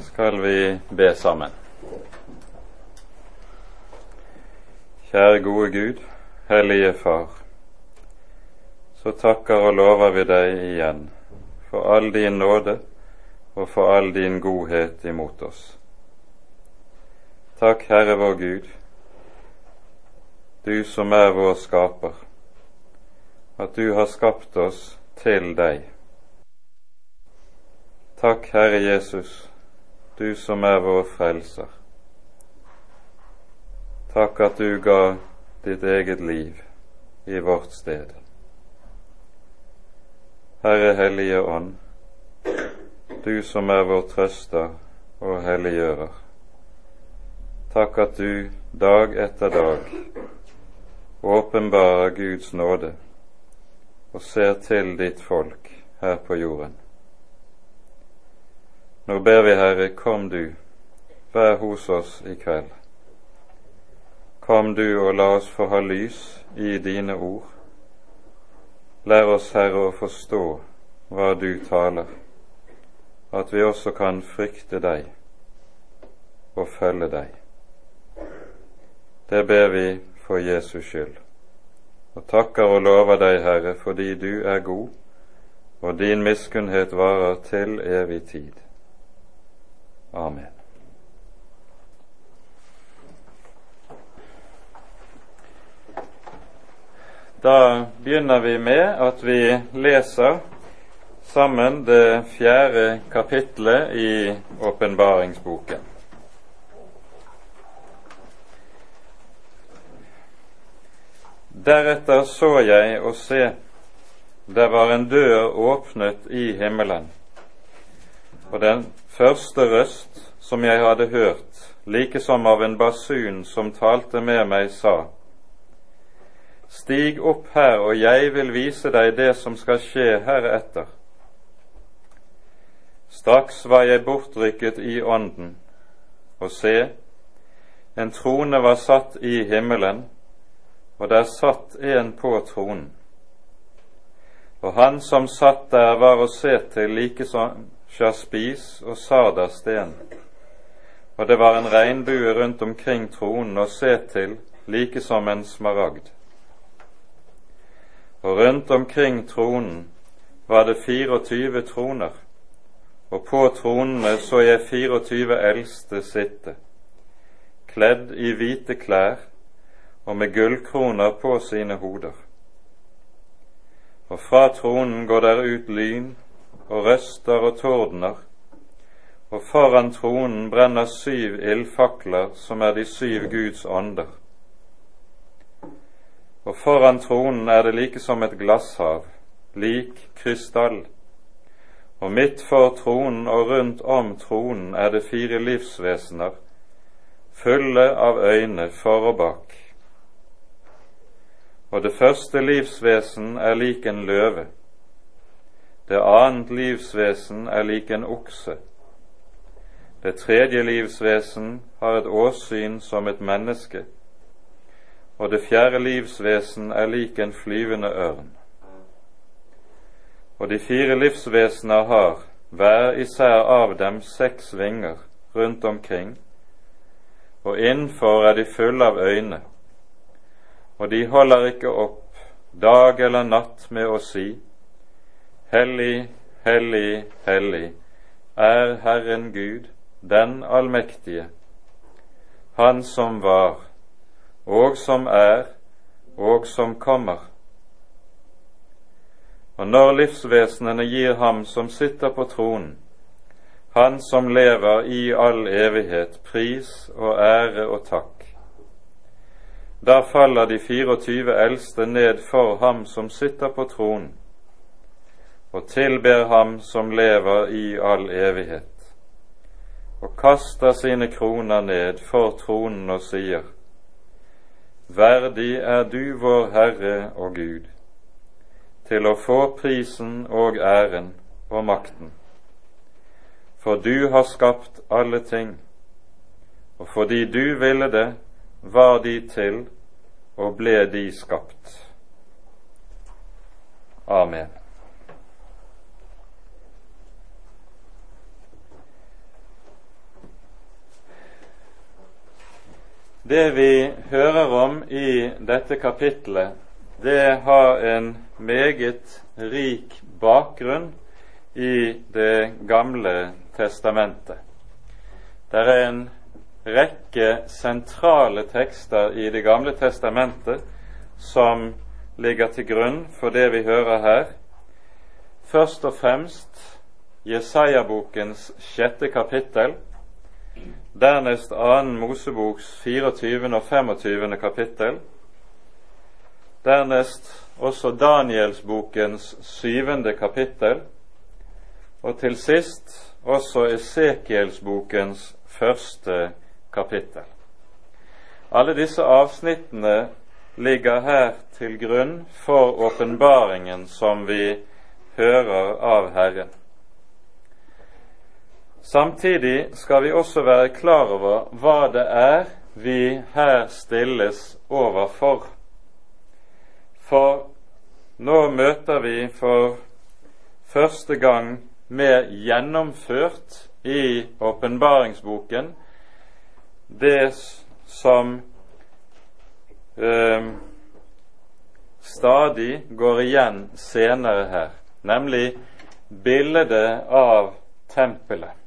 skal vi be sammen. Kjære gode Gud, Hellige Far. Så takker og lover vi deg igjen for all din nåde og for all din godhet imot oss. Takk, Herre vår Gud, du som er vår skaper, at du har skapt oss til deg. Takk, Herre Jesus, du som er vår frelser. Takk at du ga ditt eget liv i vårt sted. Herre Hellige Ånd, du som er vår trøster og helliggjører. Takk at du dag etter dag åpenbarer Guds nåde og ser til ditt folk her på jorden. Nå ber vi, Herre, kom du, vær hos oss i kveld. Kom du og la oss få ha lys i dine ord. Lær oss, Herre, å forstå hva du taler, at vi også kan frykte deg og følge deg. Det ber vi for Jesus skyld, og takker og lover deg, Herre, fordi du er god, og din miskunnhet varer til evig tid. Amen. Da begynner vi med at vi leser sammen det fjerde kapitlet i åpenbaringsboken. Deretter så jeg og se, det var en dør åpnet i himmelen, og den første røst som jeg hadde hørt, like som av en basun som talte med meg, sa:" Stig opp her, og jeg vil vise deg det som skal skje heretter. Straks var jeg bortrykket i ånden, og se, en trone var satt i himmelen, og der satt en på tronen. Og han som satt der, var å se til like som sjaspis og sardasten, og det var en regnbue rundt omkring tronen å se til, like som en smaragd. Og rundt omkring tronen var det 24 troner, og på tronene så jeg 24 eldste sitte, kledd i hvite klær og med gullkroner på sine hoder. Og fra tronen går der ut lyn og røster og tordner, og foran tronen brenner syv ildfakler, som er de syv Guds ånder. Og foran tronen er det like som et glasshav, lik krystall, og midt for tronen og rundt om tronen er det fire livsvesener, fulle av øyne for og bak. Og det første livsvesen er lik en løve det annet livsvesen er lik en okse. Det tredje livsvesen har et åsyn som et menneske, og det fjerde livsvesen er lik en flyvende ørn. Og de fire livsvesener har, hver især av dem, seks vinger rundt omkring, og innenfor er de fulle av øyne, og de holder ikke opp dag eller natt med å si:" Hellig, hellig, hellig er Herren Gud, den allmektige, Han som var, og som er, og som kommer. Og når livsvesenene gir ham som sitter på tronen, han som lever i all evighet, pris og ære og takk. Da faller de 24 eldste ned for ham som sitter på tronen, og tilber ham som lever i all evighet, og kaster sine kroner ned for tronen og sier:" Verdig er du, vår Herre og Gud, til å få prisen og æren og makten, for du har skapt alle ting, og fordi du ville det, var de til og ble de skapt. Amen. Det vi hører om i dette kapitlet, det har en meget rik bakgrunn i Det gamle testamentet. Det er en rekke sentrale tekster i Det gamle testamentet som ligger til grunn for det vi hører her. Først og fremst Jesaja-bokens sjette kapittel, dernest 2. Moseboks 24. og 25. kapittel, dernest også Danielsbokens syvende kapittel, og til sist også Esekielsbokens første kapittel. Alle disse avsnittene ligger her til grunn for åpenbaringen som vi hører av Herren. Samtidig skal vi også være klar over hva det er vi her stilles overfor. For nå møter vi for første gang mer gjennomført i åpenbaringsboken det som eh, stadig går igjen senere her, nemlig bildet av tempelet.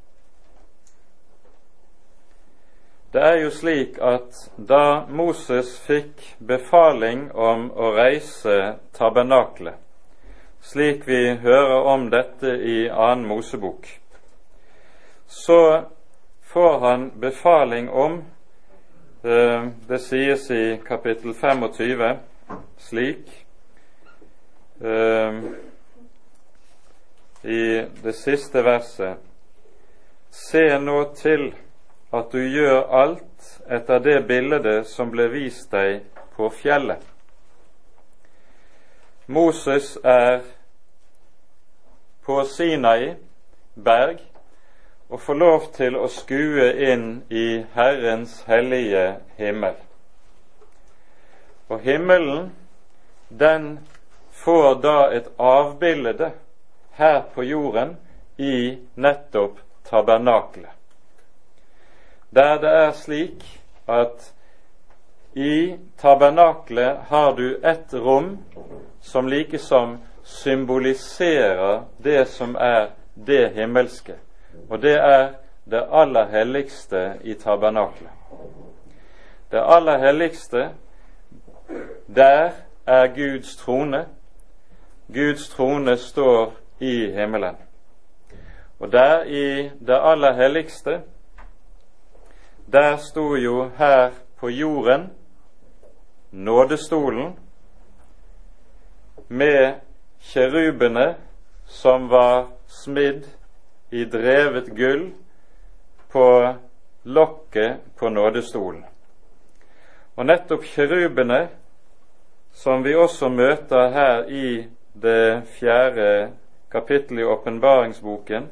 Det er jo slik at da Moses fikk befaling om å reise tabernaklet, slik vi hører om dette i annen Mosebok, så får han befaling om eh, Det sies i kapittel 25 slik eh, i det siste verset Se nå til at du gjør alt etter det bildet som ble vist deg på fjellet. Moses er på Sinai berg og får lov til å skue inn i Herrens hellige himmel. Og himmelen, den får da et avbilde her på jorden i nettopp tabernaklet der det er slik at i tabernaklet har du ett rom som likesom symboliserer det som er det himmelske, og det er det aller helligste i tabernaklet. Det aller helligste, der er Guds trone. Guds trone står i himmelen. Og der i det aller helligste der sto jo her på jorden nådestolen med kjerubene som var smidd i drevet gull på lokket på nådestolen. Og nettopp kjerubene, som vi også møter her i det fjerde kapittelet i åpenbaringsboken,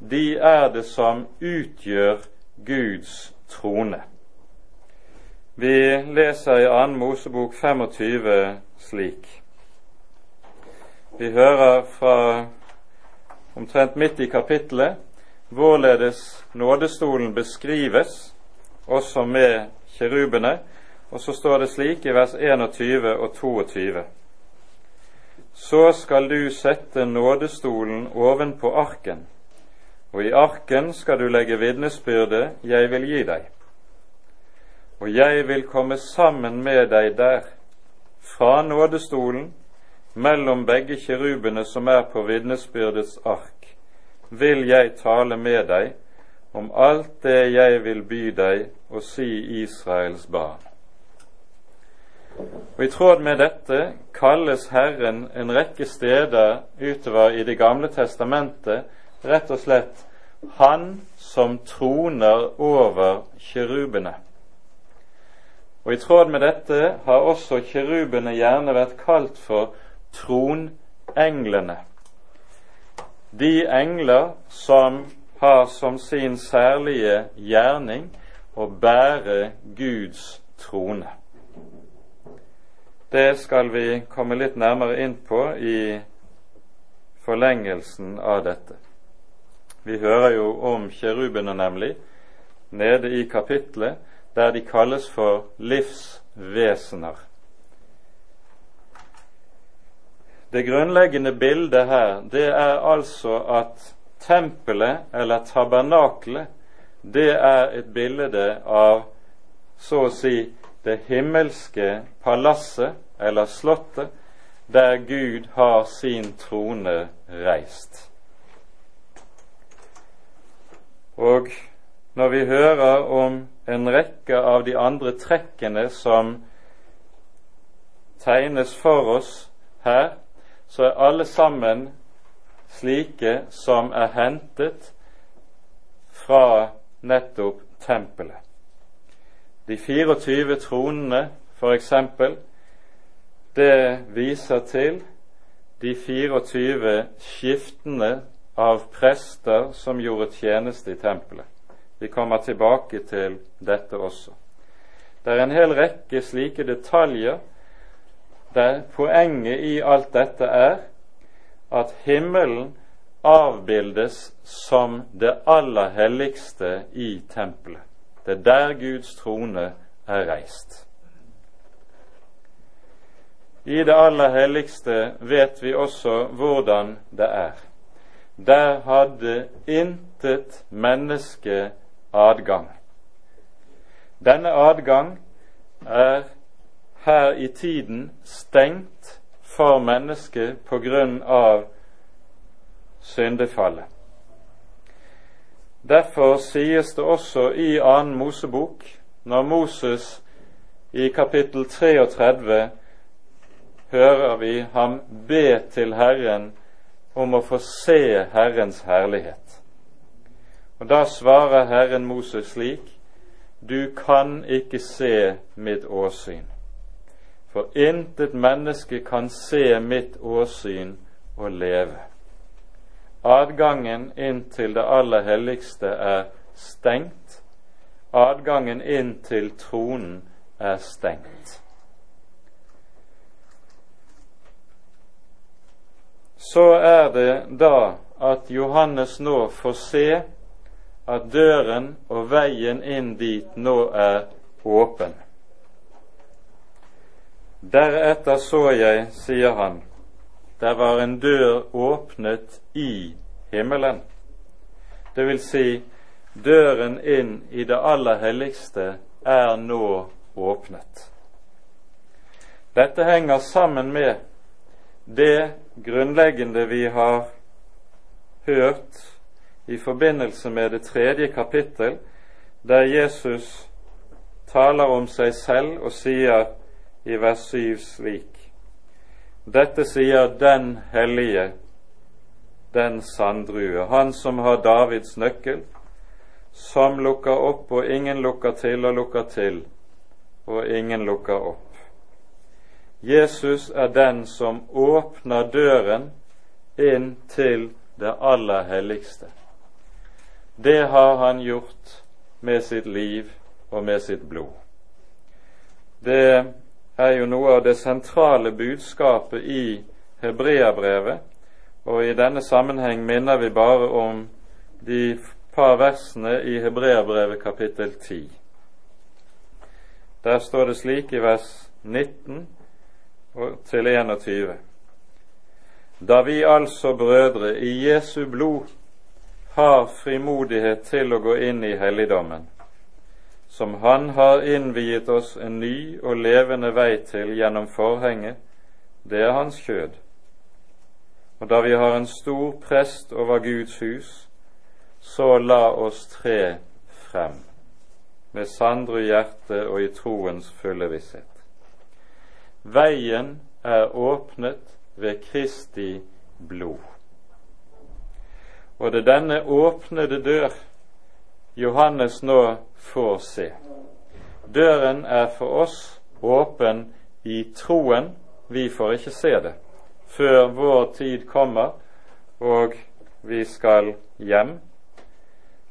de er det som utgjør Guds trone. Vi leser i 2. Mosebok 25 slik. Vi hører fra omtrent midt i kapittelet hvorledes nådestolen beskrives, også med kjerubene, og så står det slik i vers 21 og 22. Så skal du sette nådestolen ovenpå arken og i arken skal du legge vitnesbyrdet jeg vil gi deg. Og jeg vil komme sammen med deg der, fra nådestolen, mellom begge kirubene som er på vitnesbyrdets ark, vil jeg tale med deg om alt det jeg vil by deg og si Israels barn. Og I tråd med dette kalles Herren en rekke steder utover i Det gamle testamentet rett og slett Han som troner over kirubene. Og I tråd med dette har også kirubene gjerne vært kalt for tronenglene. De engler som har som sin særlige gjerning å bære Guds trone. Det skal vi komme litt nærmere inn på i forlengelsen av dette. Vi hører jo om kjerubene, nemlig, nede i kapitlet, der de kalles for livsvesener. Det grunnleggende bildet her, det er altså at tempelet, eller tabernakelet, det er et bilde av så å si det himmelske palasset, eller slottet, der Gud har sin trone reist. Og når vi hører om en rekke av de andre trekkene som tegnes for oss her, så er alle sammen slike som er hentet fra nettopp tempelet. De 24 tronene, eksempel, det viser til de 24 skiftene av prester som gjorde tjeneste i tempelet. Vi kommer tilbake til dette også. Det er en hel rekke slike detaljer der poenget i alt dette er at himmelen avbildes som det aller helligste i tempelet. Det er der Guds trone er reist. I det aller helligste vet vi også hvordan det er. Der hadde intet menneske adgang. Denne adgang er her i tiden stengt for mennesket på grunn av syndefallet. Derfor sies det også i annen Mosebok, når Moses i kapittel 33 hører vi ham be til Herren om å få se Herrens herlighet. Og Da svarer Herren Moses slik:" Du kan ikke se mitt åsyn. For intet menneske kan se mitt åsyn og leve. Adgangen inn til det aller helligste er stengt. Adgangen inn til tronen er stengt. Så er det da at Johannes nå får se at døren og veien inn dit nå er åpen. Deretter så jeg, sier han, der var en dør åpnet i himmelen. Det vil si, døren inn i det aller helligste er nå åpnet. Dette henger sammen med det grunnleggende vi har hørt i forbindelse med det tredje kapittel, der Jesus taler om seg selv og sier i vers 7 slik Dette sier den hellige, den sanddrue, han som har Davids nøkkel, som lukker opp og ingen lukker til og lukker til, og ingen lukker opp. Jesus er den som åpner døren inn til det aller helligste. Det har han gjort med sitt liv og med sitt blod. Det er jo noe av det sentrale budskapet i Hebreabrevet, og i denne sammenheng minner vi bare om de par versene i Hebreabrevet kapittel 10. Der står det slik i vers 19 til 21. Da vi altså, brødre, i Jesu blod har frimodighet til å gå inn i helligdommen, som Han har innviet oss en ny og levende vei til gjennom forhenget, det er Hans kjød. Og da vi har en stor prest over Guds hus, så la oss tre frem, med sandre hjerte og i troens fulle visshet. Veien er åpnet ved Kristi blod. Og det er denne åpnede dør Johannes nå får se. Døren er for oss åpen i troen. Vi får ikke se det før vår tid kommer og vi skal hjem.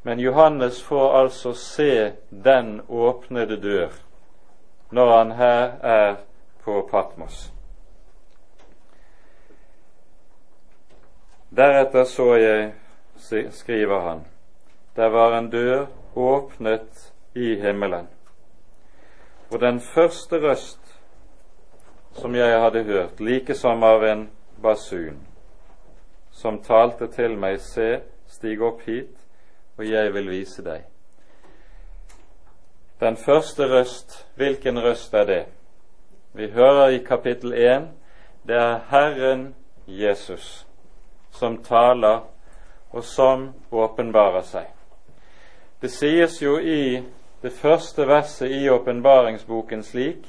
Men Johannes får altså se den åpnede dør når han her er på Patmos. Deretter så jeg, skriver han, der var en dør åpnet i himmelen, Og den første røst som jeg hadde hørt, like som av en basun, som talte til meg, se, stig opp hit, og jeg vil vise deg. Den første røst, hvilken røst er det? Vi hører i kapittel 1 det er Herren Jesus som taler, og som åpenbarer seg. Det sies jo i det første verset i åpenbaringsboken slik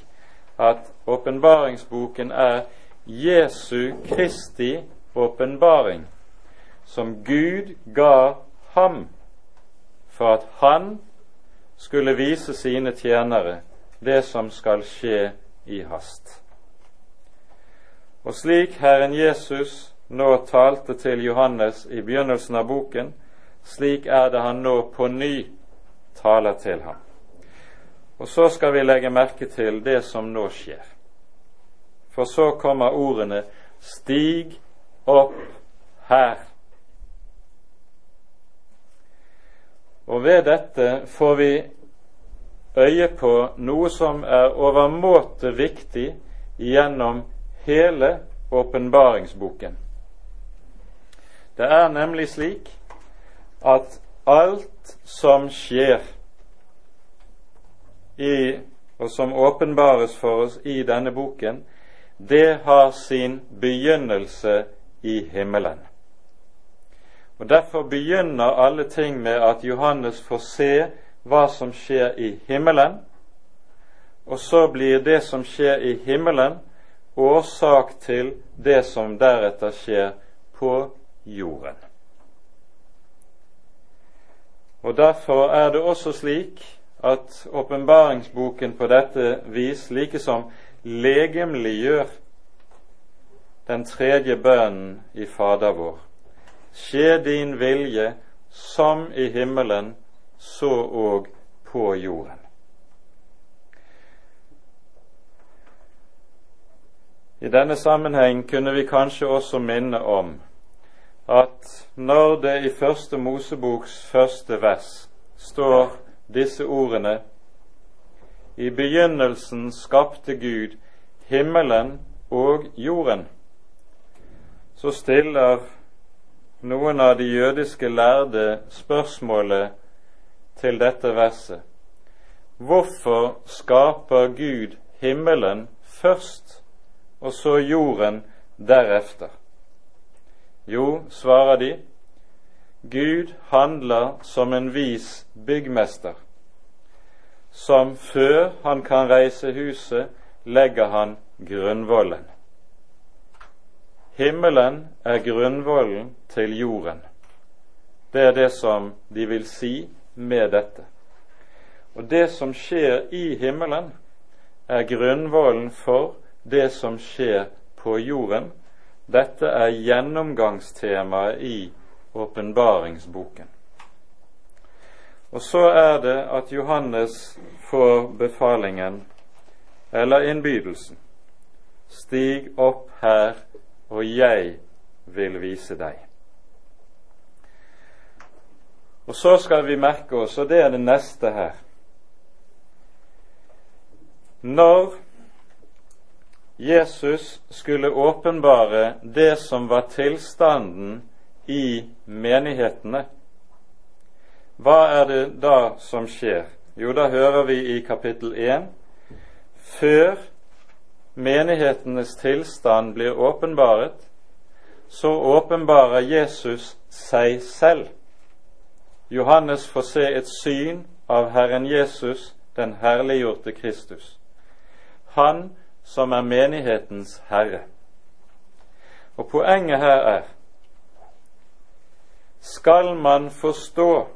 at åpenbaringsboken er Jesu Kristi åpenbaring, som Gud ga ham for at han skulle vise sine tjenere det som skal skje i hast. Og slik Herren Jesus nå talte til Johannes i begynnelsen av boken, slik er det han nå på ny taler til ham. Og så skal vi legge merke til det som nå skjer. For så kommer ordene 'stig opp her'. Og ved dette får vi øye på noe som er overmåte viktig gjennom hele åpenbaringsboken. Det er nemlig slik at alt som skjer i, og som åpenbares for oss i denne boken, det har sin begynnelse i himmelen. Og Derfor begynner alle ting med at Johannes får se hva som skjer i himmelen, og så blir det som skjer i himmelen, årsak til det som deretter skjer på jorden. Og Derfor er det også slik at åpenbaringsboken på dette vis likesom legemliggjør den tredje bønnen i Fader vår. Skje din vilje som i himmelen, så og på jorden. I denne sammenheng kunne vi kanskje også minne om at når det i Første Moseboks første vers står disse ordene I begynnelsen skapte Gud himmelen og jorden. Så stiller noen av de jødiske lærde spørsmålet til dette verset. Hvorfor skaper Gud himmelen først, og så jorden deretter? Jo, svarer de, Gud handler som en vis byggmester, som før han kan reise huset, legger han grunnvollen. Himmelen er grunnvollen til jorden. Det er det som de vil si med dette. Og det som skjer i himmelen, er grunnvollen for det som skjer på jorden. Dette er gjennomgangstemaet i åpenbaringsboken. Og så er det at Johannes får befalingen, eller innbydelsen, Stig opp her, og jeg vil vise deg. Og så skal vi merke oss, og det er det neste her Når Jesus skulle åpenbare det som var tilstanden i menighetene. Hva er det da som skjer? Jo, da hører vi i kapittel 1 før menighetenes tilstand blir åpenbaret, så åpenbarer Jesus seg selv. Johannes får se et syn av Herren Jesus, den herliggjorte Kristus. Han som er menighetens herre. Og poenget her er skal man forstå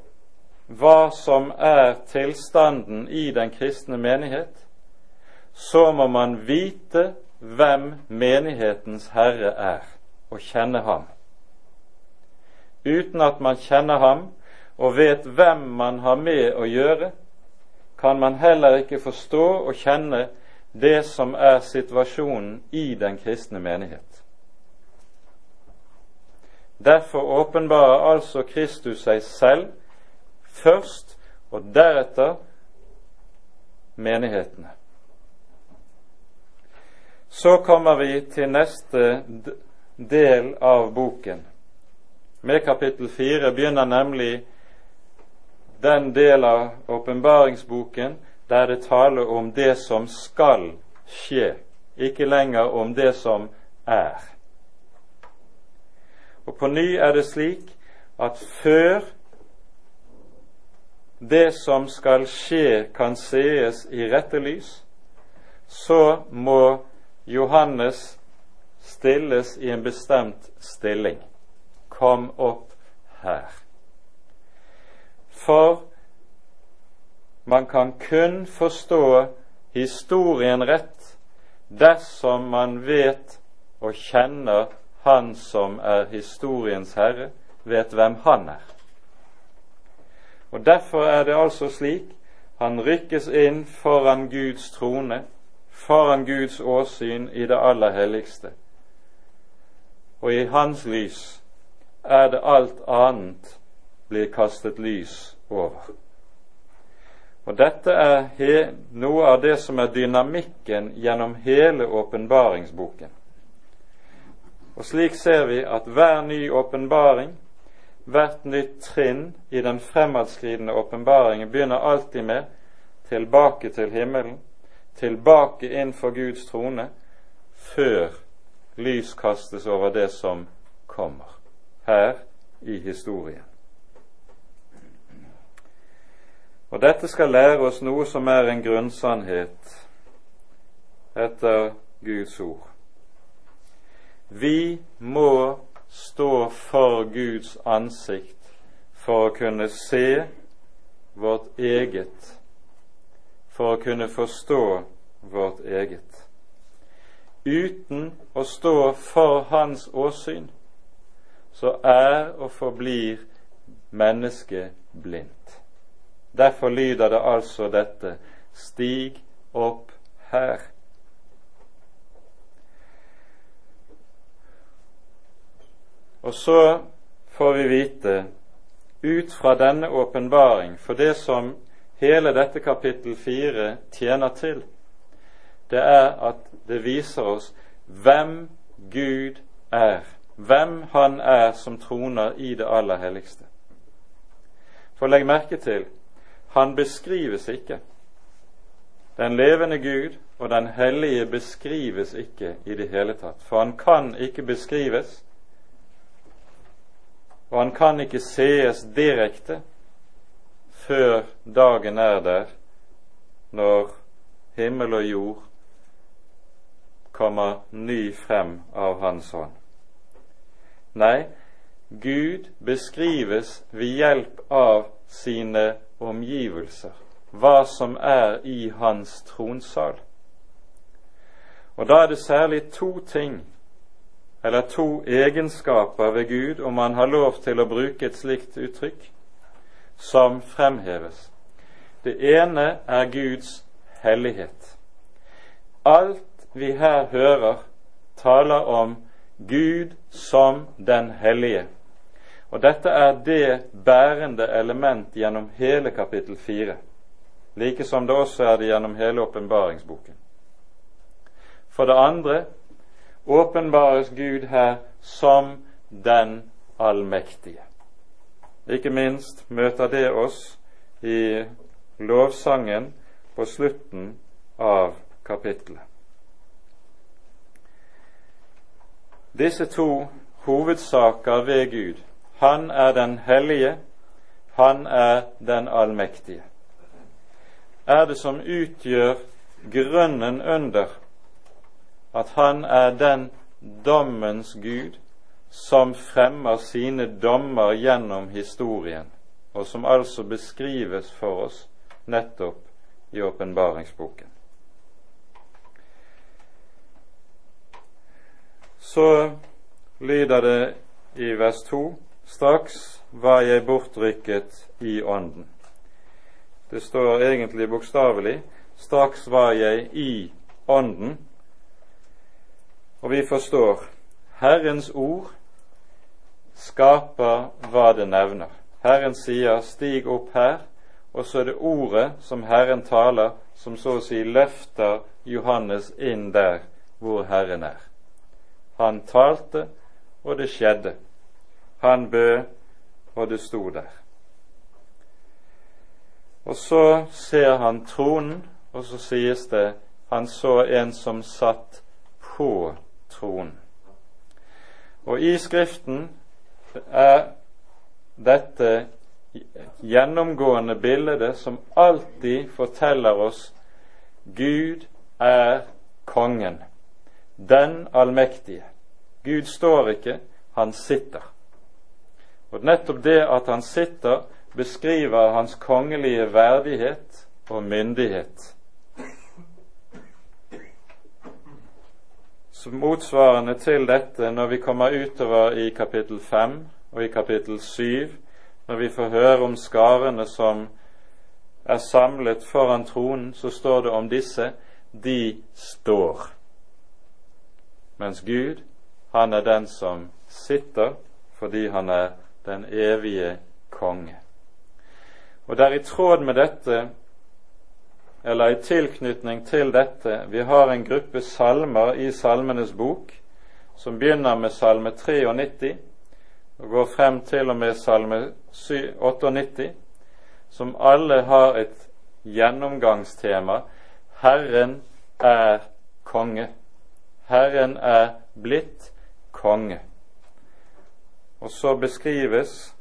hva som er tilstanden i den kristne menighet, så må man vite hvem menighetens herre er, og kjenne ham. Uten at man kjenner ham og vet hvem man har med å gjøre, kan man heller ikke forstå og kjenne det som er situasjonen i den kristne menighet. Derfor åpenbarer altså Kristus seg selv først, og deretter menighetene. Så kommer vi til neste del av boken. Med kapittel fire begynner nemlig den del av åpenbaringsboken der det taler om det som skal skje, ikke lenger om det som er. Og på ny er det slik at før det som skal skje, kan sees i rette lys, så må Johannes stilles i en bestemt stilling. Kom opp her. For man kan kun forstå historien rett dersom man vet og kjenner Han som er historiens herre, vet hvem Han er. Og Derfor er det altså slik han rykkes inn foran Guds trone, foran Guds åsyn i det aller helligste. Og i hans lys er det alt annet blir kastet lys over. Og Dette er noe av det som er dynamikken gjennom hele åpenbaringsboken. Og Slik ser vi at hver ny åpenbaring, hvert nytt trinn i den fremadskridende åpenbaringen, begynner alltid med tilbake til himmelen, tilbake inn for Guds trone, før lys kastes over det som kommer her i historien. Og dette skal lære oss noe som er en grunnsannhet etter Guds ord. Vi må stå for Guds ansikt for å kunne se vårt eget, for å kunne forstå vårt eget. Uten å stå for Hans åsyn, så er og forblir mennesket blindt. Derfor lyder det altså dette Stig opp her. Og så får vi vite ut fra denne åpenbaring, for det som hele dette kapittel fire tjener til, det er at det viser oss hvem Gud er, hvem Han er som troner i det aller helligste. For legg merke til han beskrives ikke. Den levende Gud og den hellige beskrives ikke i det hele tatt. For han kan ikke beskrives, og han kan ikke sees direkte før dagen er der, når himmel og jord kommer ny frem av Hans hånd. Nei, Gud beskrives ved hjelp av sine omgivelser, hva som er i hans tronsal. Og da er det særlig to ting, eller to egenskaper ved Gud, om man har lov til å bruke et slikt uttrykk, som fremheves. Det ene er Guds hellighet. Alt vi her hører, taler om Gud som den hellige. Og Dette er det bærende element gjennom hele kapittel fire, like som det også er det gjennom hele åpenbaringsboken. For det andre åpenbares Gud her som den allmektige. Ikke minst møter det oss i lovsangen på slutten av kapittelet. Disse to hovedsaker ved Gud han er den hellige, han er den allmektige. Er det som utgjør grunnen under at han er den dommens Gud som fremmer sine dommer gjennom historien, og som altså beskrives for oss nettopp i åpenbaringsboken. Så lyder det i vers 2 Straks var jeg bortrykket i ånden. Det står egentlig bokstavelig straks var jeg i ånden. Og vi forstår Herrens ord skaper hva det nevner. Herren sier 'stig opp her', og så er det ordet som Herren taler, som så å si løfter Johannes inn der hvor Herren er. Han talte, og det skjedde. Han bød, og det sto der. Og så ser han tronen, og så sies det han så en som satt på tronen. Og i Skriften er dette gjennomgående bildet som alltid forteller oss Gud er kongen, den allmektige. Gud står ikke, han sitter. Og nettopp det at han sitter, beskriver hans kongelige verdighet og myndighet. Så motsvarende til dette, når vi kommer utover i kapittel 5 og i kapittel 7, når vi får høre om skarene som er samlet foran tronen, så står det om disse de står. Mens Gud, han er den som sitter fordi han er den evige konge. Og det er i tråd med dette, eller i tilknytning til dette, vi har en gruppe salmer i Salmenes bok som begynner med salme 93 og går frem til og med salme 98, som alle har et gjennomgangstema Herren er konge. Herren er blitt konge. Og så beskrives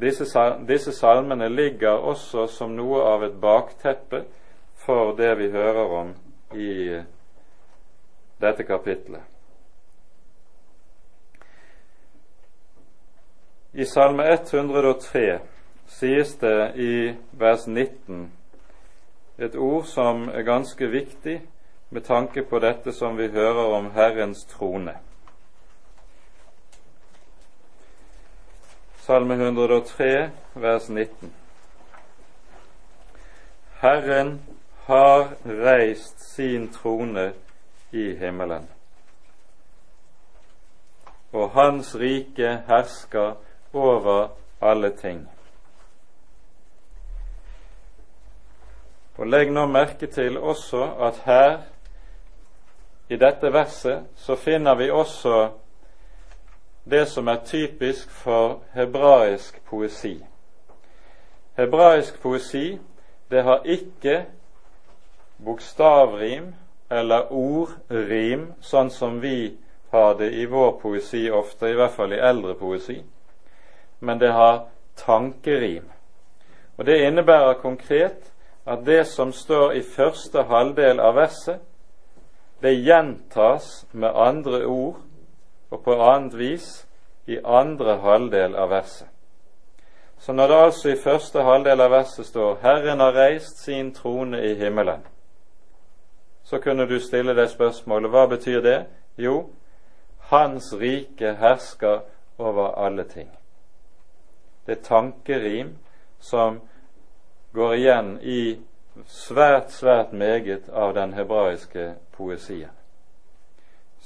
disse, disse salmene ligger også som noe av et bakteppe for det vi hører om i dette kapitlet. I Salme 103 sies det i vers 19 et ord som er ganske viktig med tanke på dette som vi hører om Herrens trone. Salme 103, vers 19. Herren har reist sin trone i himmelen, og Hans rike hersker over alle ting. Og Legg nå merke til også at her i dette verset så finner vi også det som er typisk for hebraisk poesi. Hebraisk poesi det har ikke bokstavrim eller ordrim, sånn som vi har det i vår poesi ofte, i hvert fall i eldre poesi, men det har tankerim. Og Det innebærer konkret at det som står i første halvdel av verset, det gjentas med andre ord og på annet vis i andre halvdel av verset. Så når det altså i første halvdel av verset står 'Herren har reist sin trone i himmelen', så kunne du stille deg spørsmålet hva betyr det? Jo, Hans rike hersker over alle ting. Det er tankerim som går igjen i svært, svært meget av den hebraiske poesien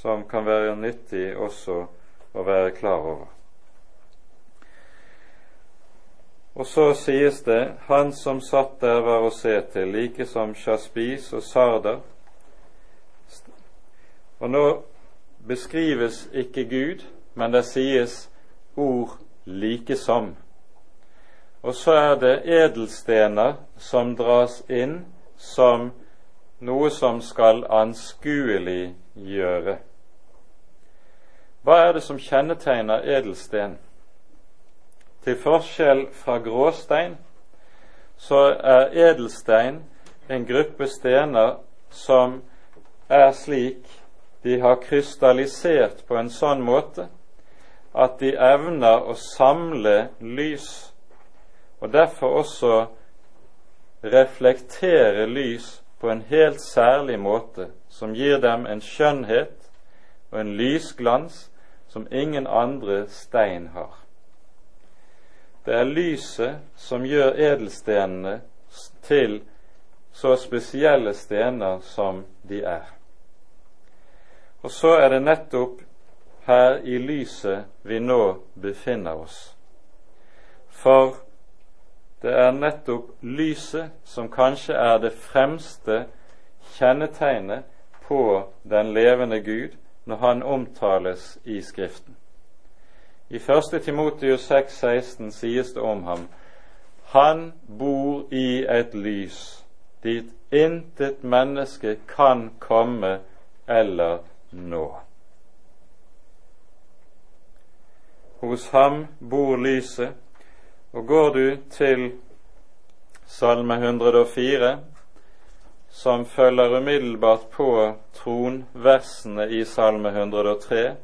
som kan være nyttig også å være klar over. Og så sies det han som satt der var å se til, like som Sjaspis og Sarder. Og nå beskrives ikke Gud, men det sies ord like som. Og så er det edelstener som dras inn som noe som skal anskuelig gjøre. Hva er det som kjennetegner edelsten? Til forskjell fra gråstein så er edelstein en gruppe stener som er slik de har krystallisert på en sånn måte at de evner å samle lys, og derfor også reflektere lys på en helt særlig måte, som gir dem en skjønnhet og en lysglans som ingen andre stein har. Det er lyset som gjør edelstenene til så spesielle stener som de er. Og så er det nettopp her i lyset vi nå befinner oss. For det er nettopp lyset som kanskje er det fremste kjennetegnet på den levende Gud når han omtales i Skriften. I 1. Timotius 6,16 sies det om ham han bor i et lys dit intet menneske kan komme eller nå. Hos ham bor lyset, og går du til Salme 104, som følger umiddelbart på tronversene i Salme 103,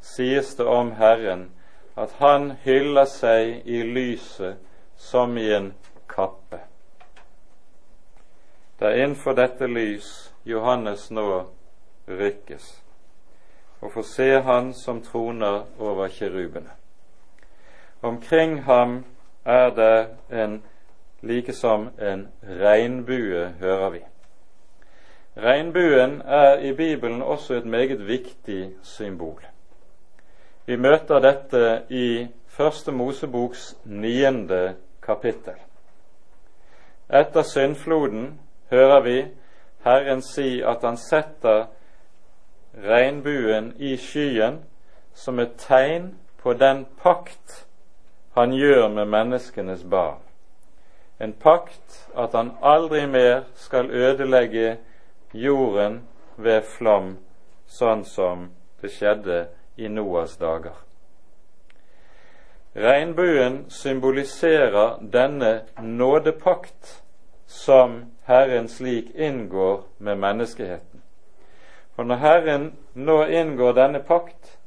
sies det om Herren at han hyller seg i lyset som i en kappe. Det er innenfor dette lys Johannes nå rykkes, og får se Han som troner over kirubene. Omkring ham er det en like som en regnbue, hører vi. Regnbuen er i Bibelen også et meget viktig symbol. Vi møter dette i Første Moseboks niende kapittel. Etter syndfloden hører vi Herren si at han setter regnbuen i skyen som et tegn på den pakt han gjør med menneskenes barn. En pakt at han aldri mer skal ødelegge jorden ved flom, sånn som det skjedde i Noas dager. Regnbuen symboliserer denne nådepakt som Herren slik inngår med menneskeheten. For når Herren nå inngår denne pakt,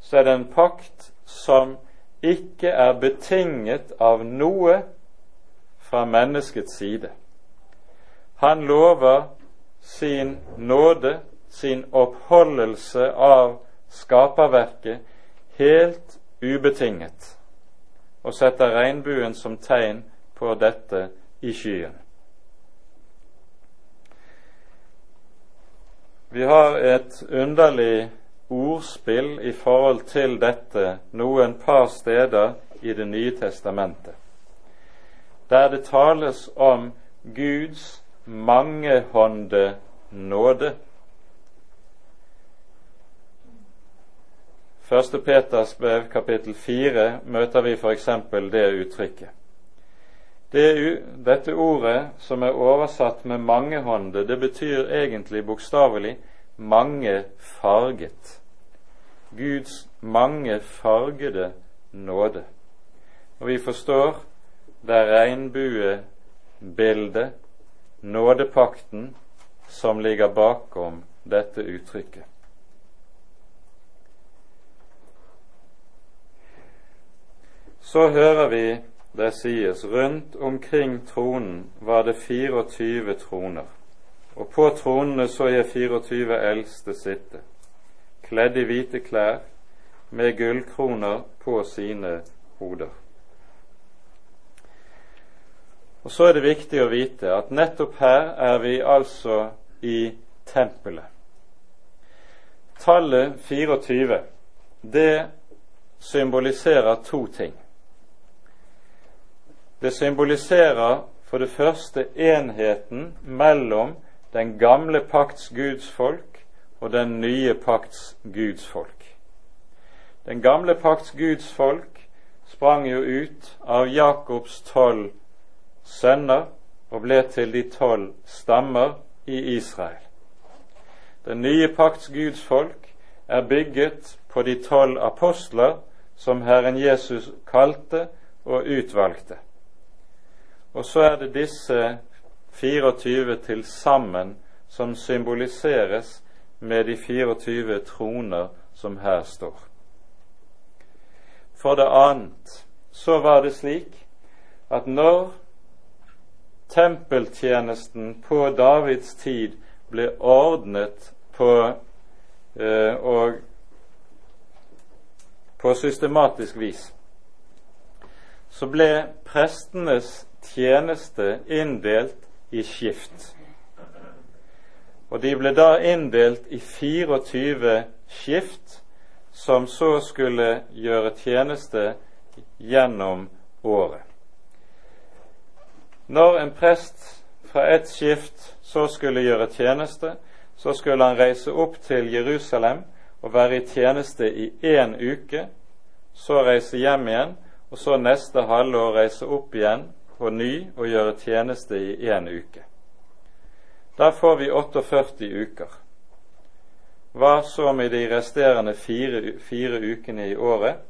så er det en pakt som ikke er betinget av noe fra menneskets side. Han lover sin nåde, sin oppholdelse av skaperverket, helt ubetinget og setter regnbuen som tegn på dette i skyen. Vi har et underlig ordspill i forhold til dette noen par steder i Det nye testamentet, der det tales om Guds mangehånde nåde. Første Peters brev kapittel fire møter vi f.eks. det uttrykket. Det, dette ordet som er oversatt med mangehånde, det betyr egentlig bokstavelig mangefarget. Guds mangefargede nåde. Og vi forstår det regnbuebildet, nådepakten, som ligger bakom dette uttrykket. Så hører vi det sies rundt omkring tronen var det 24 troner, og på tronene så jeg 24 eldste sitte, kledd i hvite klær, med gullkroner på sine hoder. Og Så er det viktig å vite at nettopp her er vi altså i tempelet. Tallet 24 det symboliserer to ting. Det symboliserer for det første enheten mellom den gamle pakts Guds folk og den nye pakts Guds folk. Den gamle pakts Guds folk sprang jo ut av Jakobs tolv sønner og ble til de tolv stammer i Israel. Den nye pakts Guds folk er bygget på de tolv apostler som Herren Jesus kalte og utvalgte. Og så er det disse 24 til sammen som symboliseres med de 24 troner som her står. For det annet så var det slik at når tempeltjenesten på Davids tid ble ordnet på, eh, på systematisk vis, så ble prestenes tjeneste inndelt i skift. Og de ble da inndelt i 24 skift, som så skulle gjøre tjeneste gjennom året. Når en prest fra ett skift så skulle gjøre tjeneste, så skulle han reise opp til Jerusalem og være i tjeneste i én uke, så reise hjem igjen, og så neste halvår reise opp igjen på ny og gjøre tjeneste i én uke. Da får vi 48 uker. Hva så med de resterende fire, fire ukene i året?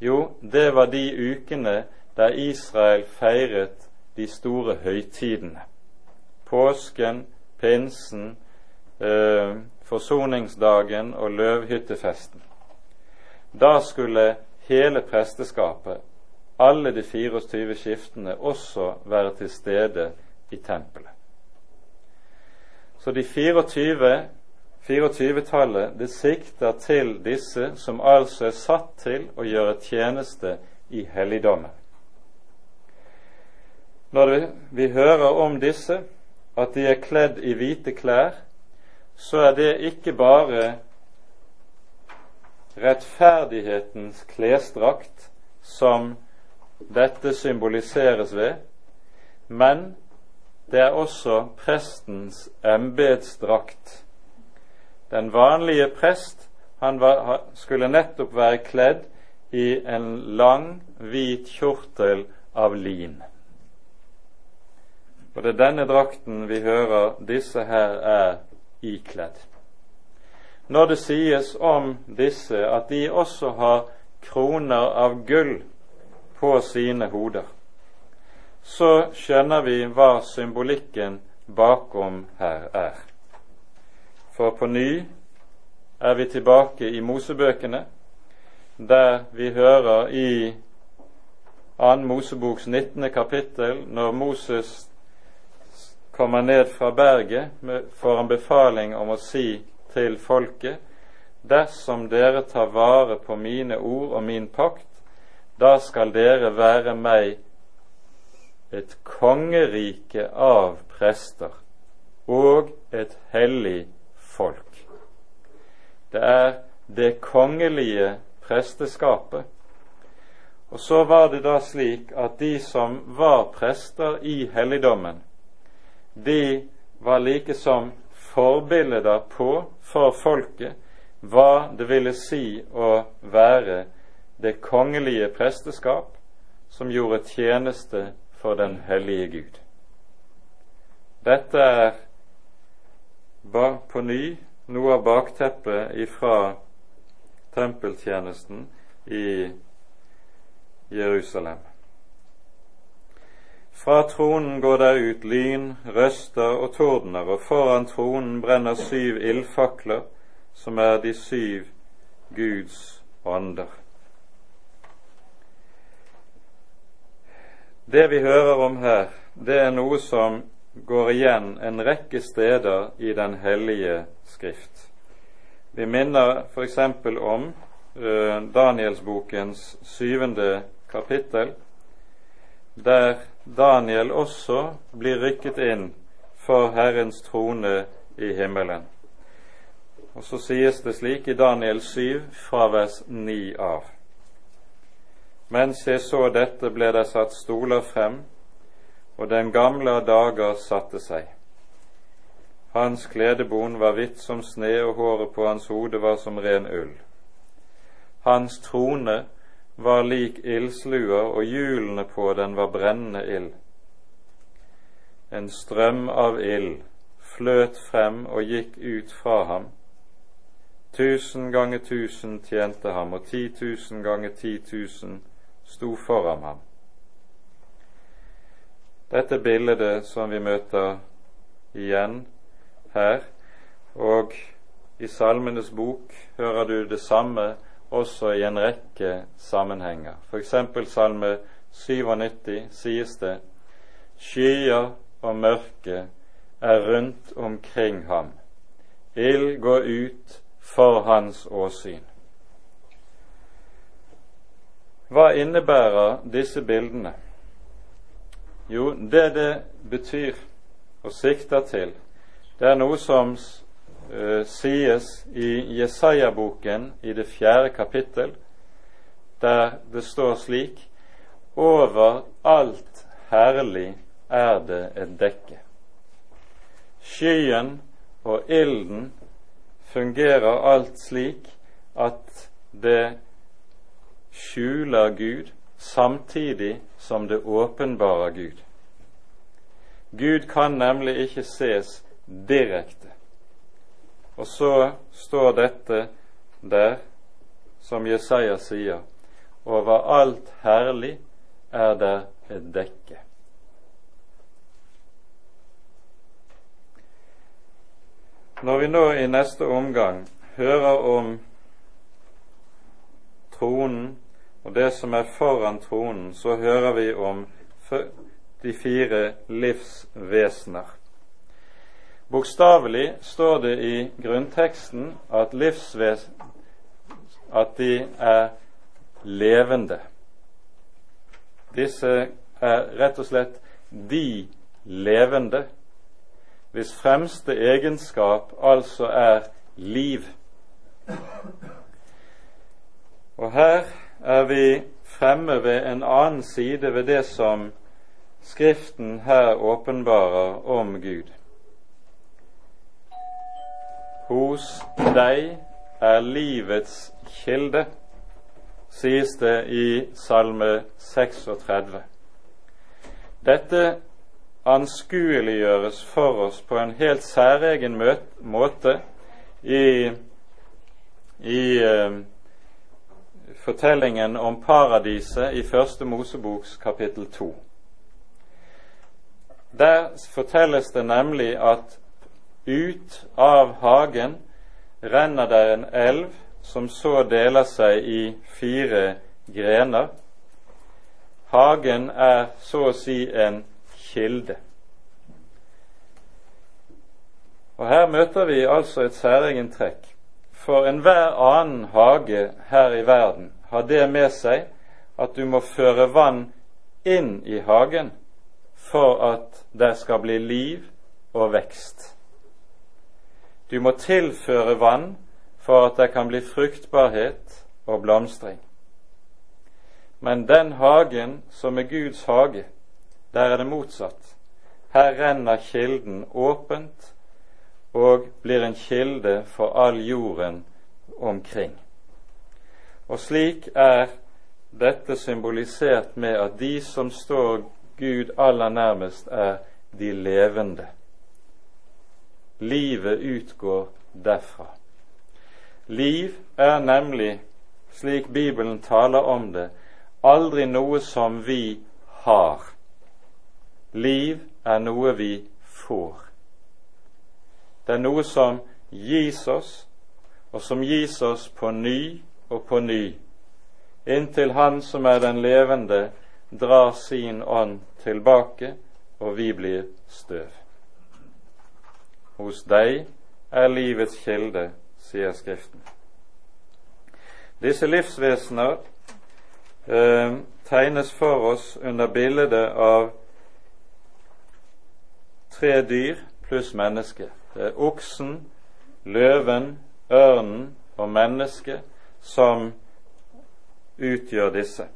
Jo, det var de ukene der Israel feiret de store høytidene. Påsken, pinsen, eh, forsoningsdagen og løvhyttefesten. Da skulle hele presteskapet, alle de 24 skiftene, også være til stede i tempelet. Så de 24 24-tallet det sikter til disse som altså er satt til å gjøre tjeneste i helligdommen. Når vi hører om disse, at de er kledd i hvite klær, så er det ikke bare rettferdighetens klesdrakt som dette symboliseres ved, men det er også prestens embetsdrakt. Den vanlige prest han var, skulle nettopp være kledd i en lang, hvit kjortel av lin. Og det er denne drakten vi hører disse her er ikledd. Når det sies om disse at de også har kroner av gull på sine hoder, så skjønner vi hva symbolikken bakom her er. For på ny er vi tilbake i Mosebøkene, der vi hører i 2. Moseboks 19. kapittel, når Moses kommer ned fra berget, får han befaling om å si til folket dersom dere tar vare på mine ord og min pakt, da skal dere være meg et kongerike av prester og et hellig folk. Det er det kongelige presteskapet. Og så var det da slik at de som var prester i helligdommen, de var like som forbilder på for folket hva det ville si å være det kongelige presteskap som gjorde tjeneste for den hellige Gud. Dette er på ny noe av bakteppet ifra tempeltjenesten i Jerusalem. Fra tronen går der ut lyn, røster og tordener, og foran tronen brenner syv ildfakler, som er de syv Guds ånder. Det vi hører om her, det er noe som går igjen en rekke steder i Den hellige Skrift. Vi minner f.eks. om uh, Danielsbokens syvende kapittel, der Daniel også blir rykket inn for Herrens trone i himmelen. Og så sies det slik i Daniel 7 fra vers 9 av. Mens jeg så dette, ble det satt stoler frem, og den gamle av dager satte seg. Hans kledebon var hvitt som sne, og håret på hans hode var som ren ull. Hans trone var lik ildslua, og hjulene på den var brennende ild. En strøm av ild fløt frem og gikk ut fra ham. Tusen ganger tusen tjente ham, og ti tusen ganger ti tusen sto foran ham. Dette bildet som vi møter igjen her, og i Salmenes bok hører du det samme også i en rekke sammenhenger. F.eks. Salme 97 sies det skyer og mørke er rundt omkring ham. Ild går ut for hans åsyn. Hva innebærer disse bildene? Jo, det det betyr og sikter til, det er noe som uh, sies i Jesaja-boken i det fjerde kapittel, der det står slik Over alt herlig er det et dekke. Skyen og ilden fungerer alt slik at det skjuler Gud samtidig som det åpenbarer Gud. Gud kan nemlig ikke ses direkte. Og så står dette der, som Jesaja sier, over alt herlig er der et dekke. Når vi nå i neste omgang hører om tronen og det som er foran tronen, så hører vi om de fire livsvesener. Bokstavelig står det i grunnteksten at, at de er levende. Disse er rett og slett de levende, hvis fremste egenskap altså er liv. Og her er vi fremme ved en annen side ved det som Skriften her åpenbarer om Gud. Hos deg er livets kilde, sies det i Salme 36. Dette anskueliggjøres for oss på en helt særegen måte i, i eh, fortellingen om paradiset i Første Moseboks kapittel 2. Der fortelles det nemlig at ut av hagen renner det en elv som så deler seg i fire grener. Hagen er så å si en kilde. Og Her møter vi altså et særegent trekk. For enhver annen hage her i verden har det med seg at du må føre vann inn i hagen for at det skal bli liv og vekst. Du må tilføre vann for at det kan bli fruktbarhet og blomstring. Men den hagen som er Guds hage, der er det motsatt. Her renner kilden åpent og blir en kilde for all jorden omkring. Og slik er dette symbolisert med at de som står Gud aller nærmest, er de levende. Livet utgår derfra. Liv er nemlig, slik Bibelen taler om det, aldri noe som vi har. Liv er noe vi får. Det er noe som gis oss, og som gis oss på ny og på ny, inntil Han som er den levende, drar sin ånd tilbake, og vi blir støv. Hos deg er livets kilde, sier Skriften. Disse livsvesener eh, tegnes for oss under bildet av tre dyr pluss menneske. Det er oksen, løven, ørnen og mennesket som utgjør disse.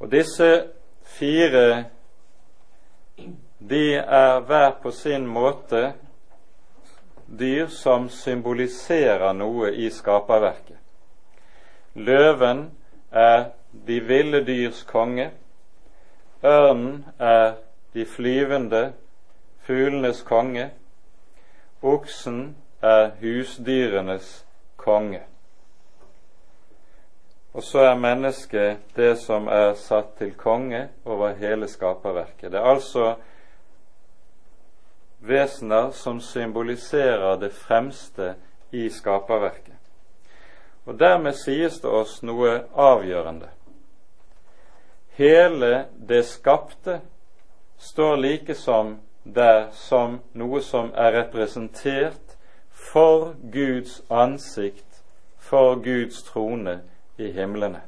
Og disse fire de er hver på sin måte dyr som symboliserer noe i skaperverket. Løven er de ville dyrs konge. Ørnen er de flyvende fuglenes konge. Oksen er husdyrenes konge. Og så er mennesket det som er satt til konge over hele skaperverket. Det er altså vesener som symboliserer det fremste i skaperverket. Og dermed sies det oss noe avgjørende. Hele det skapte står like som der som noe som er representert for Guds ansikt, for Guds trone i himlene.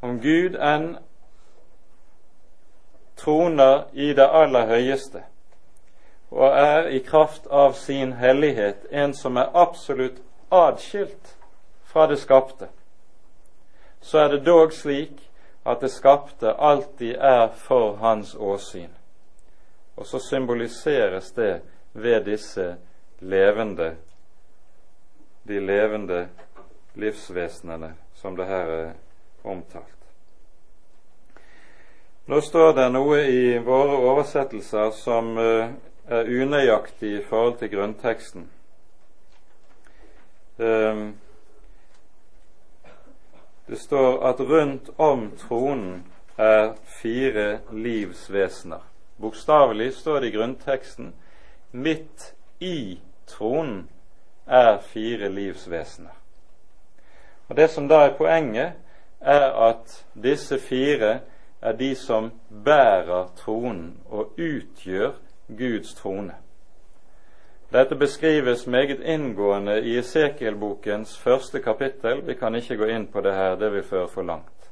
Om Gud enn troner i det aller høyeste og er i kraft av sin hellighet en som er absolutt adskilt fra det skapte, så er det dog slik at det skapte alltid er for hans åsyn. Og så symboliseres det ved disse levende, de levende livsvesenene som det her er omtalt. Nå står det noe i våre oversettelser som eh, er unøyaktig i forhold til grunnteksten. Ehm, det står at rundt om tronen er fire livsvesener. Bokstavelig står det i grunnteksten midt i tronen er fire livsvesener. Og Det som da er poenget, er at disse fire er de som bærer tronen og utgjør Guds trone. Dette beskrives meget inngående i Esekiel-bokens første kapittel. Vi kan ikke gå inn på det her, det vil føre for langt.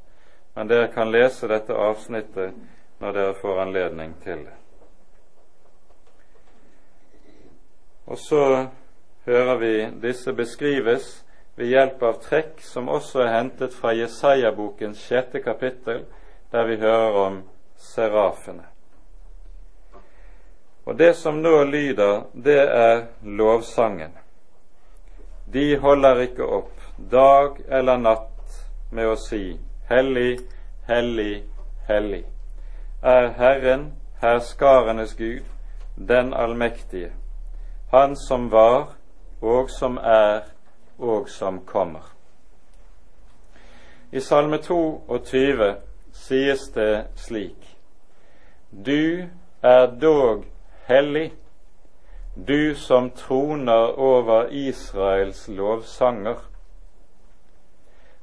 Men dere kan lese dette avsnittet når dere får anledning til det. Og så hører vi disse beskrives ved hjelp av trekk som også er hentet fra Jesaja-bokens sjette kapittel, der vi hører om serafene. Og det som nå lyder, det er lovsangen. De holder ikke opp dag eller natt med å si Hellig, hellig, hellig er Herren, herskarenes Gud, den allmektige, Han som var og som er og som kommer. I Salme 22 sies det slik Du er dog hellig, du som troner over Israels lovsanger.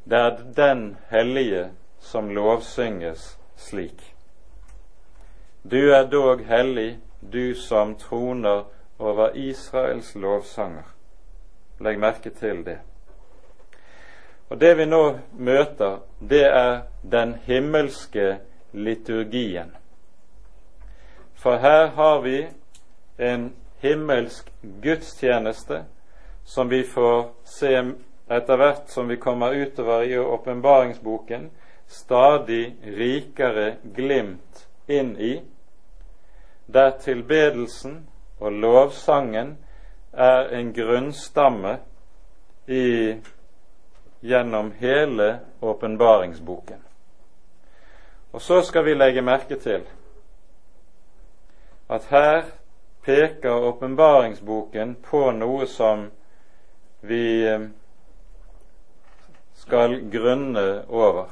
Det er den hellige som lovsynges slik. Du er dog hellig, du som troner over Israels lovsanger. Legg merke til det. Og Det vi nå møter, det er den himmelske liturgien. For her har vi en himmelsk gudstjeneste som vi får se etter hvert som vi kommer utover i åpenbaringsboken, stadig rikere glimt inn i, der tilbedelsen og lovsangen er en grunnstamme i, gjennom hele åpenbaringsboken. Og så skal vi legge merke til at her peker åpenbaringsboken på noe som vi eh, skal grunne over.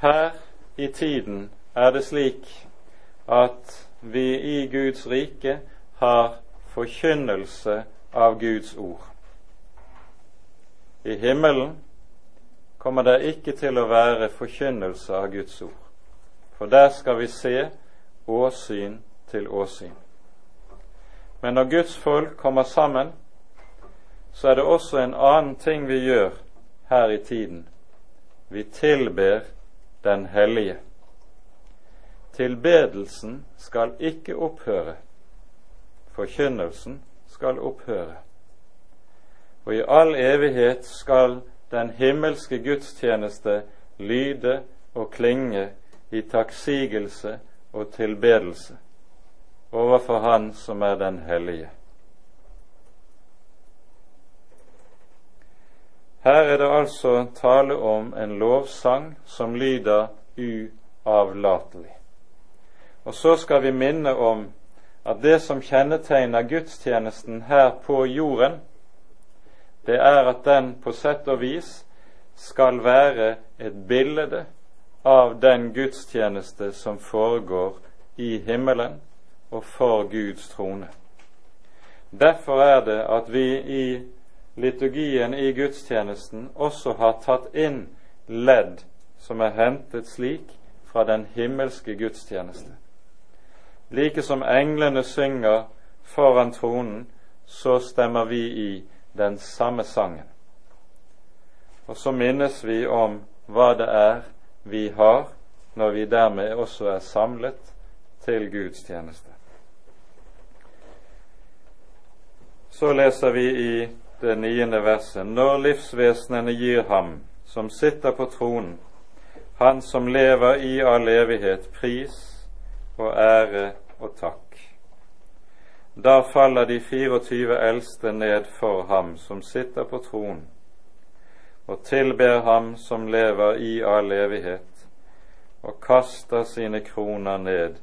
Her i tiden er det slik at vi i Guds rike har forkynnelse av Guds ord. I himmelen kommer det ikke til å være forkynnelse av Guds ord, for der skal vi se åsyn til åsyn. Men når Guds folk kommer sammen, så er det også en annen ting vi gjør her i tiden. Vi tilber Den hellige. Tilbedelsen skal ikke opphøre forkynnelsen skal opphøre. Og i all evighet skal den himmelske gudstjeneste lyde og klinge i takksigelse og tilbedelse overfor Han som er den hellige. Her er det altså tale om en lovsang som lyder uavlatelig. Og så skal vi minne om at det som kjennetegner gudstjenesten her på jorden, det er at den på sett og vis skal være et bilde av den gudstjeneste som foregår i himmelen og for Guds trone. Derfor er det at vi i liturgien i gudstjenesten også har tatt inn ledd som er hentet slik fra den himmelske gudstjeneste. Like som englene synger foran tronen, så stemmer vi i den samme sangen. Og så minnes vi om hva det er vi har når vi dermed også er samlet til gudstjeneste. Så leser vi i det niende verset Når livsvesenene gir ham som sitter på tronen, han som lever i all evighet, pris og ære og takk. Da faller de 24 eldste ned for ham som sitter på tronen, og tilber ham som lever i all evighet, og kaster sine kroner ned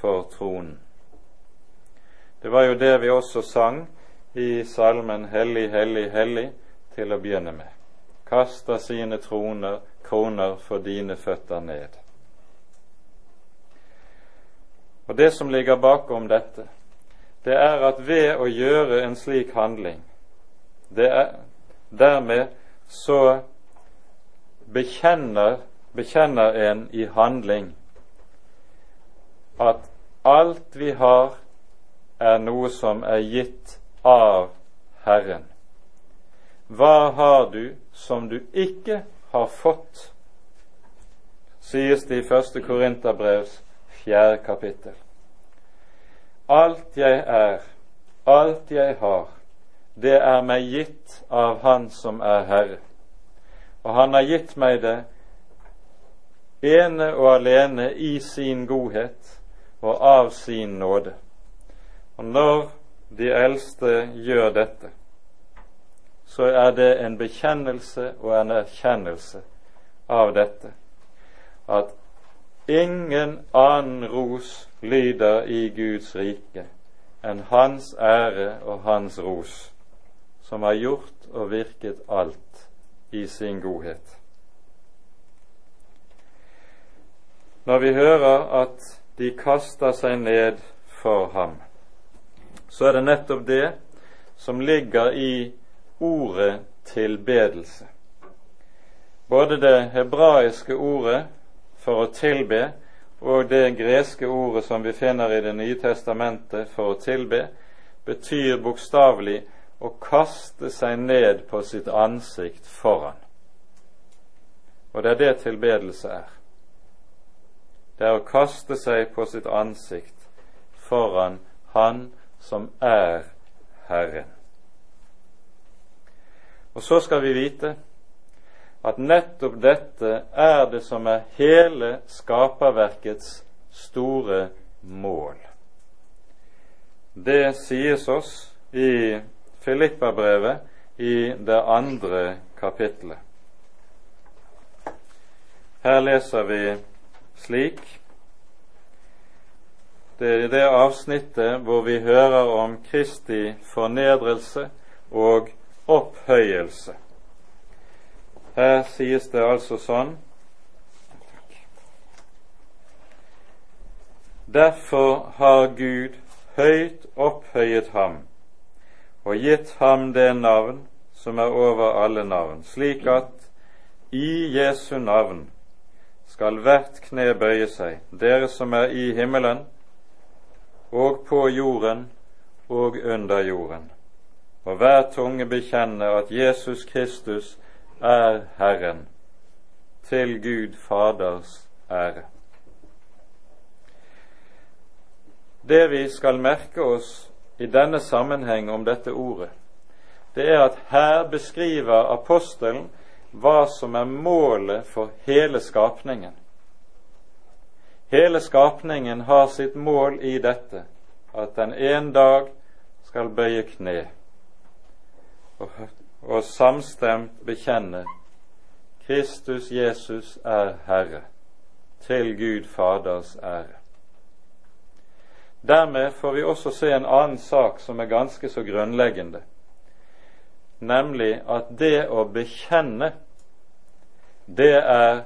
for tronen. Det var jo det vi også sang i salmen Hellig, hellig, hellig til å begynne med. Kaster sine troner, kroner for dine føtter ned. Og Det som ligger bakom dette, det er at ved å gjøre en slik handling det er, Dermed så bekjenner, bekjenner en i handling at alt vi har, er noe som er gitt av Herren. Hva har du som du ikke har fått? sies det i første Korinterbrevs fjerde kapittel. Alt jeg er, alt jeg har, det er meg gitt av Han som er Herre. Og Han har gitt meg det ene og alene i sin godhet og av sin nåde. Og når de eldste gjør dette, så er det en bekjennelse og en erkjennelse av dette, at ingen annen ros lyder i Guds rike enn Hans ære og Hans ros, som har gjort og virket alt i sin godhet. Når vi hører at de kaster seg ned for ham, så er det nettopp det som ligger i ordet tilbedelse. Både det hebraiske ordet for å tilbe og det greske ordet som vi finner i Det nye testamentet for å tilbe, betyr bokstavelig å kaste seg ned på sitt ansikt foran. Og det er det tilbedelse er. Det er å kaste seg på sitt ansikt foran Han som er Herren. Og så skal vi vite at nettopp dette er det som er hele skaperverkets store mål. Det sies oss i Filippabrevet i det andre kapittelet. Her leser vi slik det er det avsnittet hvor vi hører om Kristi fornedrelse og opphøyelse. Her sies det altså sånn Derfor har Gud høyt opphøyet ham og gitt ham det navn som er over alle navn, slik at i Jesu navn skal hvert kne bøye seg, dere som er i himmelen, og på jorden og under jorden. Og hver tunge bekjenne at Jesus Kristus er Herren, til Gud Faders ære. Det vi skal merke oss i denne sammenheng om dette ordet, det er at her beskriver apostelen hva som er målet for hele skapningen. Hele skapningen har sitt mål i dette, at den en dag skal bøye kne og, og samstemt bekjenne Kristus Jesus er Herre, til Gud Faders ære. Dermed får vi også se en annen sak som er ganske så grunnleggende, nemlig at det å bekjenne, det er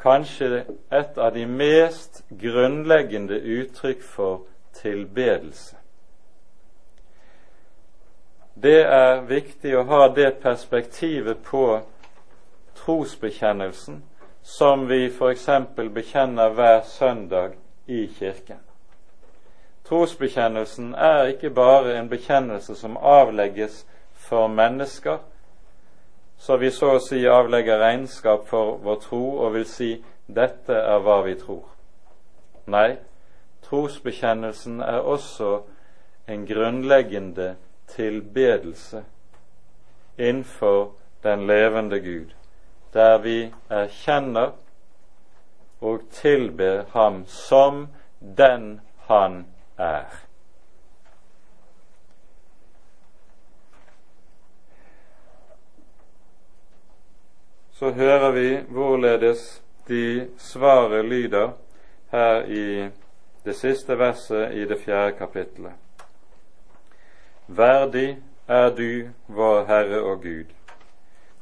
kanskje et av de mest grunnleggende uttrykk for tilbedelse. Det er viktig å ha det perspektivet på trosbekjennelsen som vi f.eks. bekjenner hver søndag i kirken. Trosbekjennelsen er ikke bare en bekjennelse som avlegges for mennesker, så vi så å si avlegger regnskap for vår tro og vil si 'dette er hva vi tror'. Nei, trosbekjennelsen er også en grunnleggende tilbedelse innenfor den levende Gud, der vi erkjenner og tilber Ham som den Han er. Så hører vi hvorledes de svaret lyder her i det siste verset i det fjerde kapittelet. Verdig er du, vår Herre og Gud,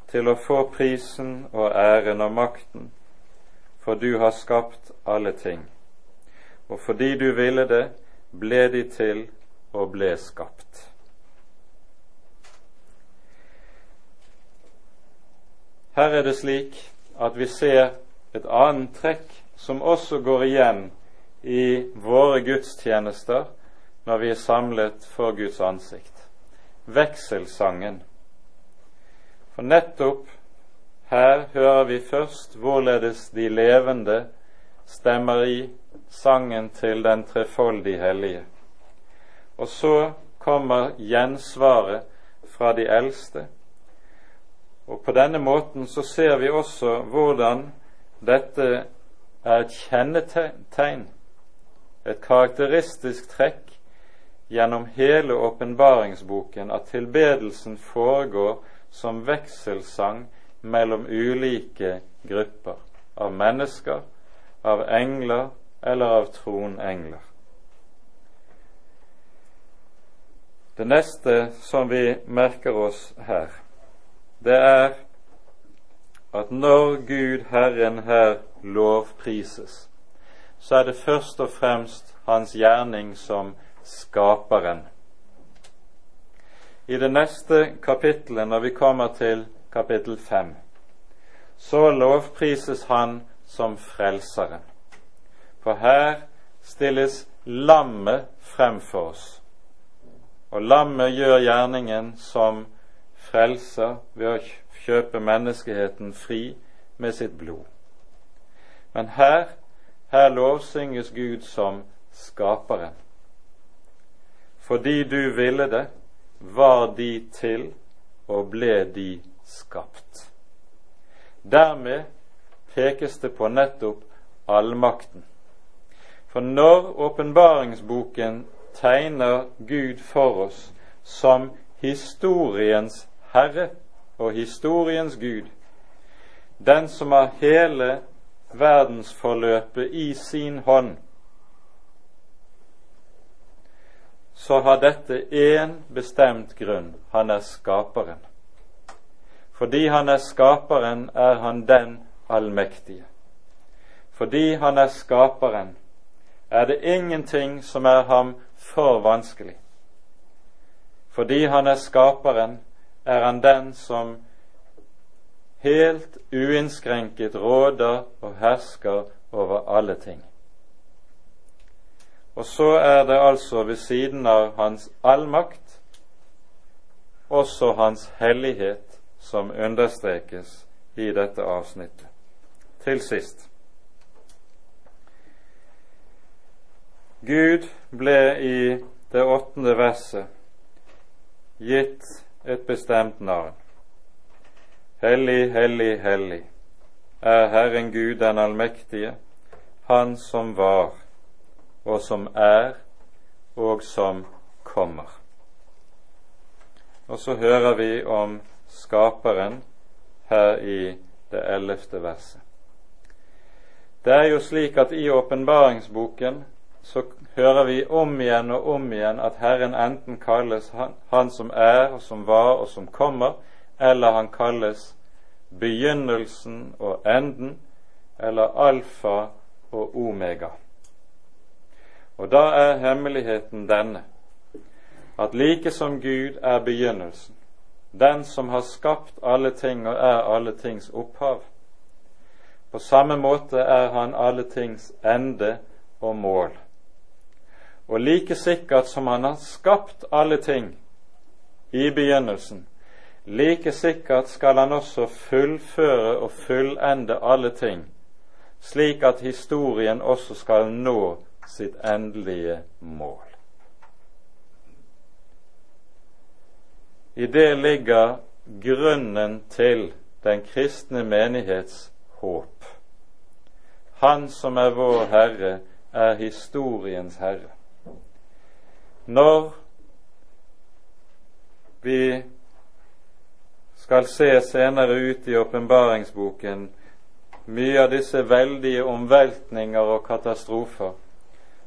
til å få prisen og æren og makten, for du har skapt alle ting, og fordi du ville det, ble de til og ble skapt. Her er det slik at vi ser et annet trekk som også går igjen i våre gudstjenester når vi er samlet for Guds ansikt. Vekselsangen. For nettopp her hører vi først hvorledes de levende stemmer i sangen til den trefoldige hellige. Og så kommer gjensvaret fra de eldste og På denne måten så ser vi også hvordan dette er et kjennetegn, et karakteristisk trekk gjennom hele åpenbaringsboken at tilbedelsen foregår som vekselsang mellom ulike grupper av mennesker, av engler eller av tronengler. Det neste som vi merker oss her, det er at når Gud Herren her lovprises, så er det først og fremst hans gjerning som skaperen. I det neste kapittelet, når vi kommer til kapittel fem, så lovprises han som frelseren. For her stilles lammet frem for oss, og lammet gjør gjerningen som frelser ved å kjøpe menneskeheten fri med sitt blod. Men her, her lovsynges Gud som skaperen. Fordi du ville det, var de til og ble de skapt. Dermed pekes det på nettopp allmakten. For når åpenbaringsboken tegner Gud for oss som historiens Herre og historiens Gud, den som har hele verdensforløpet i sin hånd, så har dette én bestemt grunn han er skaperen. Fordi han er skaperen, er han den allmektige. Fordi han er skaperen, er det ingenting som er ham for vanskelig. Fordi han er skaperen, er han den som helt uinnskrenket råder og hersker over alle ting. Og så er det altså ved siden av hans allmakt også hans hellighet som understrekes i dette avsnittet. Til sist Gud ble i det åttende verset gitt et bestemt navn. Hellig, hellig, hellig er Herren Gud den allmektige, Han som var, og som er, og som kommer. Og så hører vi om Skaperen her i det ellevte verset. Det er jo slik at i åpenbaringsboken så hører vi om igjen og om igjen at Herren enten kalles han, han, som er, og som var, og som kommer, eller han kalles begynnelsen og enden, eller alfa og omega. Og da er hemmeligheten denne, at like som Gud er begynnelsen, den som har skapt alle ting og er alle tings opphav, på samme måte er han alle tings ende og mål. Og like sikkert som han har skapt alle ting i begynnelsen, like sikkert skal han også fullføre og fullende alle ting, slik at historien også skal nå sitt endelige mål. I det ligger grunnen til den kristne menighets håp. Han som er vår Herre, er historiens herre. Når vi skal se senere ut i åpenbaringsboken mye av disse veldige omveltninger og katastrofer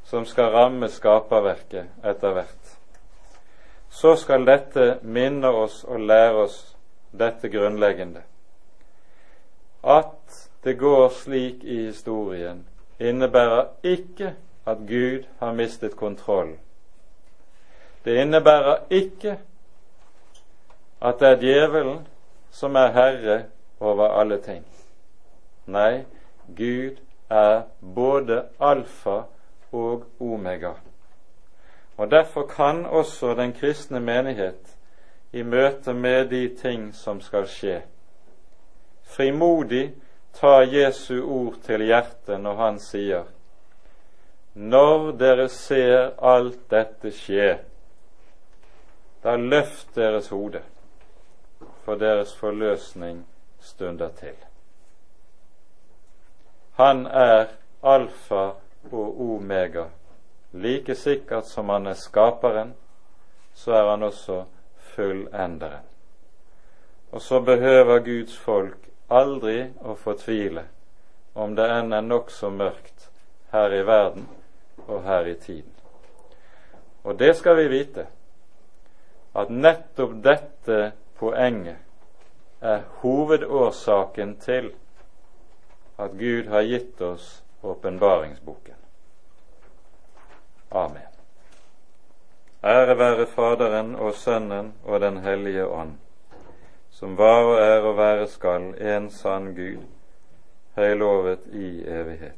som skal ramme skaperverket etter hvert, så skal dette minne oss og lære oss dette grunnleggende. At det går slik i historien, innebærer ikke at Gud har mistet kontrollen. Det innebærer ikke at det er djevelen som er herre over alle ting. Nei, Gud er både alfa og omega. Og Derfor kan også den kristne menighet i møte med de ting som skal skje, frimodig ta Jesu ord til hjertet når han sier:" Når dere ser alt dette skje, da løft deres hode, for deres forløsning stunder til. Han er alfa og omega. Like sikkert som han er skaperen, så er han også fullenderen. Og så behøver Guds folk aldri å fortvile om det enn er nokså mørkt her i verden og her i tiden. Og det skal vi vite, at nettopp dette poenget er hovedårsaken til at Gud har gitt oss åpenbaringsboken. Amen. Ære være Faderen og Sønnen og Den hellige ånd, som var og er og være skal en sann Gud, høylovet i evighet.